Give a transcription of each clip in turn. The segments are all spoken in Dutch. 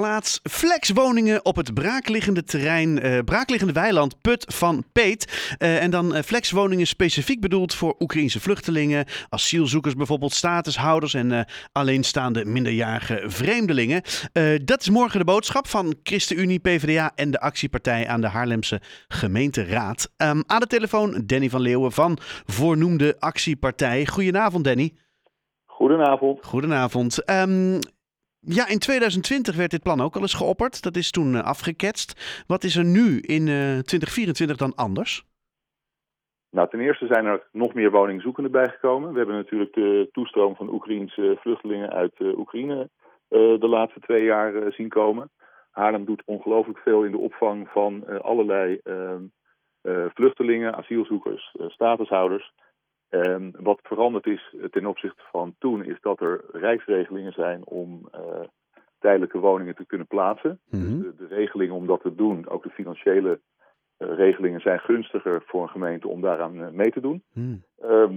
Plaats flexwoningen op het braakliggende terrein, uh, braakliggende weiland Put van Peet. Uh, en dan uh, flexwoningen specifiek bedoeld voor Oekraïnse vluchtelingen, asielzoekers bijvoorbeeld, statushouders en alleenstaande minderjarige vreemdelingen. dat is morgen de boodschap van ChristenUnie, PvdA en de actiepartij aan de Haarlemse gemeenteraad. Um, aan de telefoon Danny van Leeuwen van voornoemde actiepartij. Goedenavond Danny. Goedenavond. Goedenavond. Um, ja, in 2020 werd dit plan ook al eens geopperd. Dat is toen uh, afgeketst. Wat is er nu in uh, eh, 2024 dan anders? Nou, ten eerste zijn er nog meer woningzoekenden bijgekomen. We hebben natuurlijk de toestroom van Oekraïense vluchtelingen uit uh, Oekraïne de laatste twee jaar zien komen. Haarlem doet ongelooflijk veel in de opvang van allerlei ehm, vluchtelingen, asielzoekers, statushouders. Um, wat veranderd is ten opzichte van toen, is dat er rijksregelingen zijn om uh, tijdelijke woningen te kunnen plaatsen. dus mhm. de, de, regelingen om dat te doen, ook de financiële uh, regelingen, zijn gunstiger voor een gemeente om daaraan uh, mee te doen. Mm.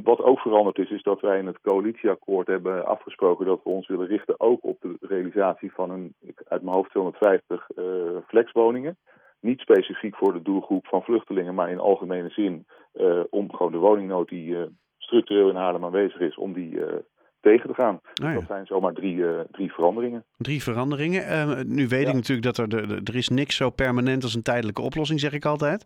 wat ook veranderd is, is dat wij in het coalitieakkoord hebben afgesproken dat we ons willen richten ook op de realisatie van een, uit mijn hoofd 250 flexwoningen niet specifiek voor de doelgroep van vluchtelingen, maar in algemene zin uh, om gewoon de woningnood die uh, structureel in Haarlem aanwezig is, om die uh, tegen te gaan. Oh ja. Dat zijn zomaar drie, drie veranderingen. Drie veranderingen. nu weet ik natuurlijk dat er, de, er is niks zo permanent als een tijdelijke oplossing, zeg ik altijd.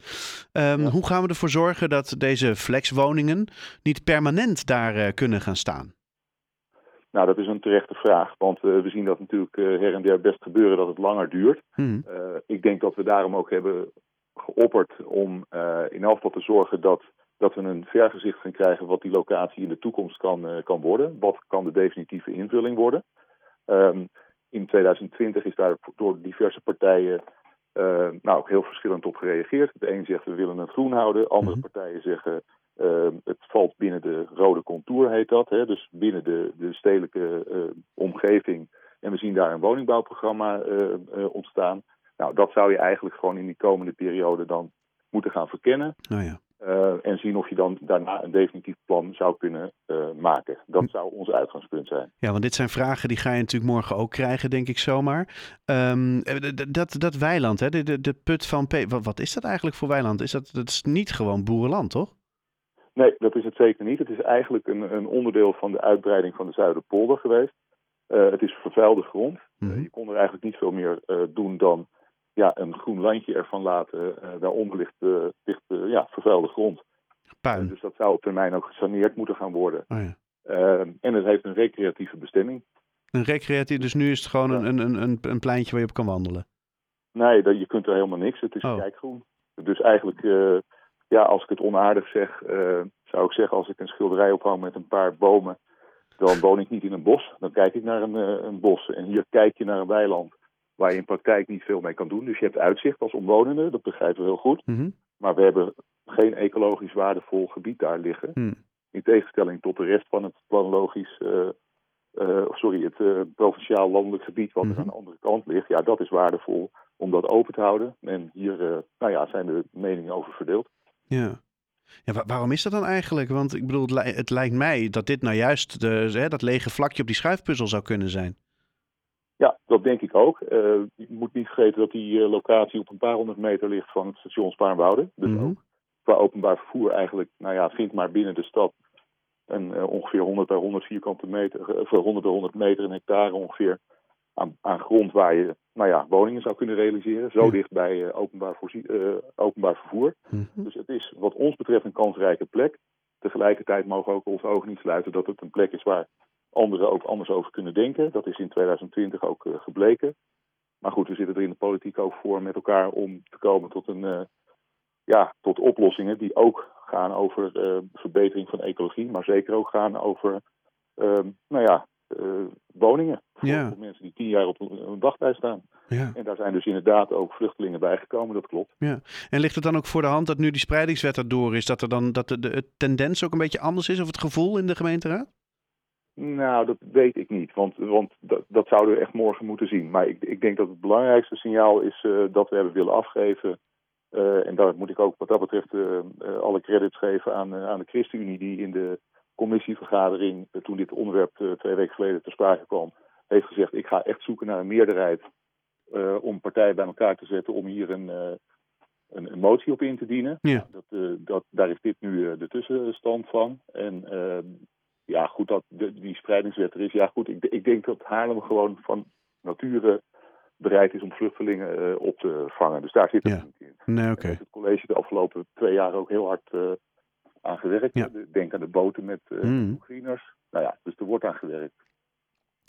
Um, ja. Hoe gaan we ervoor zorgen dat deze flexwoningen niet permanent daar kunnen gaan staan? Nou, dat is een terechte vraag, want we zien dat natuurlijk her en der best gebeuren dat het langer duurt. Hmm. Ik denk dat we daarom ook hebben geopperd om in elk geval te zorgen dat, dat we een vergezicht gaan krijgen wat die locatie in de toekomst kan, kan worden. Wat kan de definitieve invulling worden? Um, in 2020 is daar door diverse partijen nou, ook heel verschillend op gereageerd. De een zegt we willen het groen houden, andere hmm. partijen zeggen uh, het valt binnen de rode contour, heet dat. Hè? Dus binnen de, de stedelijke uh, omgeving. En we zien daar een woningbouwprogramma ontstaan. Nou, dat zou je eigenlijk gewoon in die komende periode dan moeten gaan verkennen. Oh ja. En zien of je dan daarna een definitief plan zou kunnen maken. Dat zou ons uitgangspunt zijn. Ja, want dit zijn vragen die ga je natuurlijk morgen ook krijgen, denk ik zomaar. Um, dat, dat weiland, hè? De, de, de put van P. Wat, wat is dat eigenlijk voor weiland? Is dat, dat is niet gewoon boerenland, toch? Nee, dat is het zeker niet. Het is eigenlijk een, een onderdeel van de uitbreiding van de Zuiderpolder geweest. Uh, het is vervuilde grond. Mm je kon er eigenlijk niet veel meer doen dan ja, een groen landje ervan laten. daaronder ligt, ligt ja, vervuilde grond. Puin. dus dat zou op termijn ook gesaneerd moeten gaan worden. Oh ja. en het heeft een recreatieve bestemming. Een recreatief, dus nu is het gewoon een, een, een, een pleintje waar je op kan wandelen? Nee, dat, je kunt er helemaal niks. Het is oh. kijkgroen. Dus eigenlijk ja, als ik het onaardig zeg, uh, zou ik zeggen als ik een schilderij ophang met een paar bomen, dan woon ik niet in een bos. Dan kijk ik naar een, uh, een bos. En hier kijk je naar een weiland waar je in praktijk niet veel mee kan doen. Dus je hebt uitzicht als omwonende, dat begrijpen we heel goed. Mm -hmm. Maar we hebben geen ecologisch waardevol gebied daar liggen. Mm. In tegenstelling tot de rest van het planologisch, uh, sorry, het provinciaal landelijk gebied wat mm -hmm. er aan de andere kant ligt. Ja, dat is waardevol om dat open te houden. En hier nou ja, zijn de meningen over verdeeld. Ja. Ja, waarom is dat dan eigenlijk? Want ik bedoel, het, lijkt mij dat dit nou juist de, hè, dat lege vlakje op die schuifpuzzel zou kunnen zijn. Dat denk ik ook. Je moet niet vergeten dat die uh, locatie op een paar honderd meter ligt van het station Spaarnwoude. Dus mm -hmm. ook qua openbaar vervoer eigenlijk, nou ja, vind maar binnen de stad een uh, ongeveer 100 bij 100 vierkante meter, of 100 bij 100 meter, een hectare ongeveer aan, aan grond waar je nou ja, woningen zou kunnen realiseren. Zo dicht bij uh, openbaar, uh, openbaar vervoer. Mm -hmm. Dus het is wat ons betreft een kansrijke plek. Tegelijkertijd mogen we ook onze ogen niet sluiten dat het een plek is waar anderen ook anders over kunnen denken. Dat is in 2020 ook uh, gebleken. Maar goed, we zitten er in de politiek ook voor met elkaar om te komen tot, een, ja, tot oplossingen die ook gaan over verbetering van ecologie, maar zeker ook gaan over nou ja, woningen. Voor, ja. mensen die tien jaar op een wachtlijst staan. Ja. En daar zijn dus inderdaad ook vluchtelingen bijgekomen, dat klopt. Ja. En ligt het dan ook voor de hand dat nu die spreidingswet erdoor is, dat er dan dat de, de, tendens ook een beetje anders is, of het gevoel in de gemeenteraad? Nou, dat weet ik niet, want, want dat, dat zouden we echt morgen moeten zien. Maar ik, ik denk dat het belangrijkste signaal is uh, dat we hebben willen afgeven. Uh, en daar moet ik ook wat dat betreft uh, alle credits geven aan, aan de ChristenUnie, die in de commissievergadering, eh, toen dit onderwerp eh, twee weken geleden ter sprake kwam, heeft gezegd: ik ga echt zoeken naar een meerderheid om partijen bij elkaar te zetten om hier een, een, een motie op in te dienen. Ja. Dat, dat, daar is dit nu de tussenstand van. En ja, goed, dat de, die spreidingswet er is. Ja, goed, ik, ik denk dat Haarlem gewoon van nature bereid is om vluchtelingen op te vangen. Dus daar zit het Ja. niet in. Nee, heeft het college de afgelopen twee jaar ook heel hard eh, aan gewerkt. Ja. Denk aan de boten met eh Mm. Oekraïners. Nou ja, dus er wordt aan gewerkt.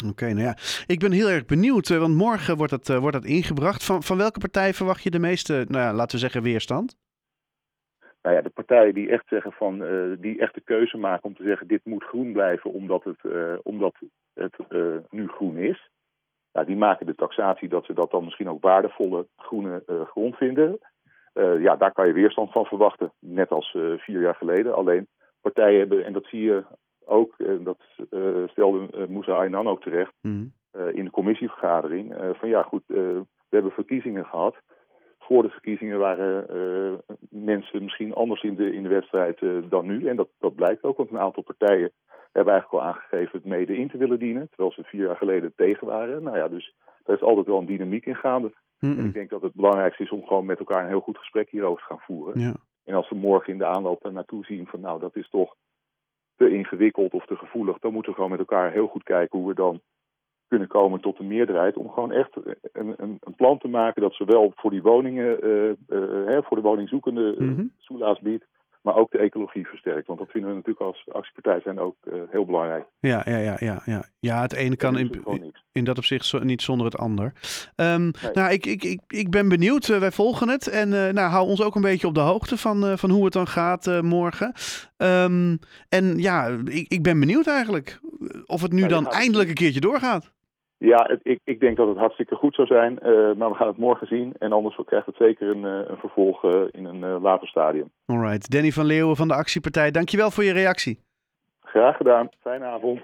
Oké, nou ja. Ik ben heel erg benieuwd, eh, want morgen wordt dat, eh, wordt dat ingebracht. Van, van welke partij verwacht je de meeste, nou ja, laten we zeggen, weerstand? Nou ja, de partijen die echt zeggen van, eh, die echt de keuze maken om te zeggen dit moet groen blijven omdat het, eh, omdat het eh, nu groen is. Nou, die maken de taxatie dat ze dat dan misschien ook waardevolle groene grond vinden. Ja, daar kan je weerstand van verwachten. Net als vier jaar geleden. Alleen partijen hebben, en dat zie je ook, en dat stelde Moussa Aynan ook terecht Mhm. in de commissievergadering. van ja, goed, we hebben verkiezingen gehad. Voor de verkiezingen waren eh, mensen misschien anders in de, in de wedstrijd eh, dan nu. En dat, dat blijkt ook, want een aantal partijen hebben eigenlijk al aangegeven het mede in te willen dienen. Terwijl ze vier jaar geleden tegen waren. Nou ja, dus daar is altijd wel een dynamiek in gaande. En ik denk dat het belangrijkste is om gewoon met elkaar een heel goed gesprek hierover te gaan voeren. Ja. En als we morgen in de aanloop er naartoe zien van nou, dat is toch te ingewikkeld of te gevoelig, dan moeten we gewoon met elkaar heel goed kijken hoe we dan kunnen komen tot een meerderheid. Om gewoon echt een, een, een plan te maken dat zowel voor die woningen, eh, eh, hè, voor de woningzoekende soelaas biedt, maar ook de ecologie versterkt. Want dat vinden we natuurlijk als actiepartij zijn ook heel belangrijk. Ja, ja, ja, ja, ja. Ja, het ene kan in, in dat opzicht zo- niet zonder het ander. Ehm, Nee. Nou, ik, ik, ik, ik ben benieuwd. Wij volgen het. En nou, hou ons ook een beetje op de hoogte van, van hoe het dan gaat morgen. Ehm, en ja, ik, ik ben benieuwd eigenlijk. Of het nu dan gaat eindelijk een keertje doorgaat. Ja, het, ik, ik denk dat het hartstikke goed zou zijn, eh, maar we gaan het morgen zien. En anders krijgt het zeker een, eh, een vervolg eh, in een later stadium. Alright. Danny van Leeuwen van de Actiepartij, dankjewel voor je reactie. Graag gedaan. Fijne avond.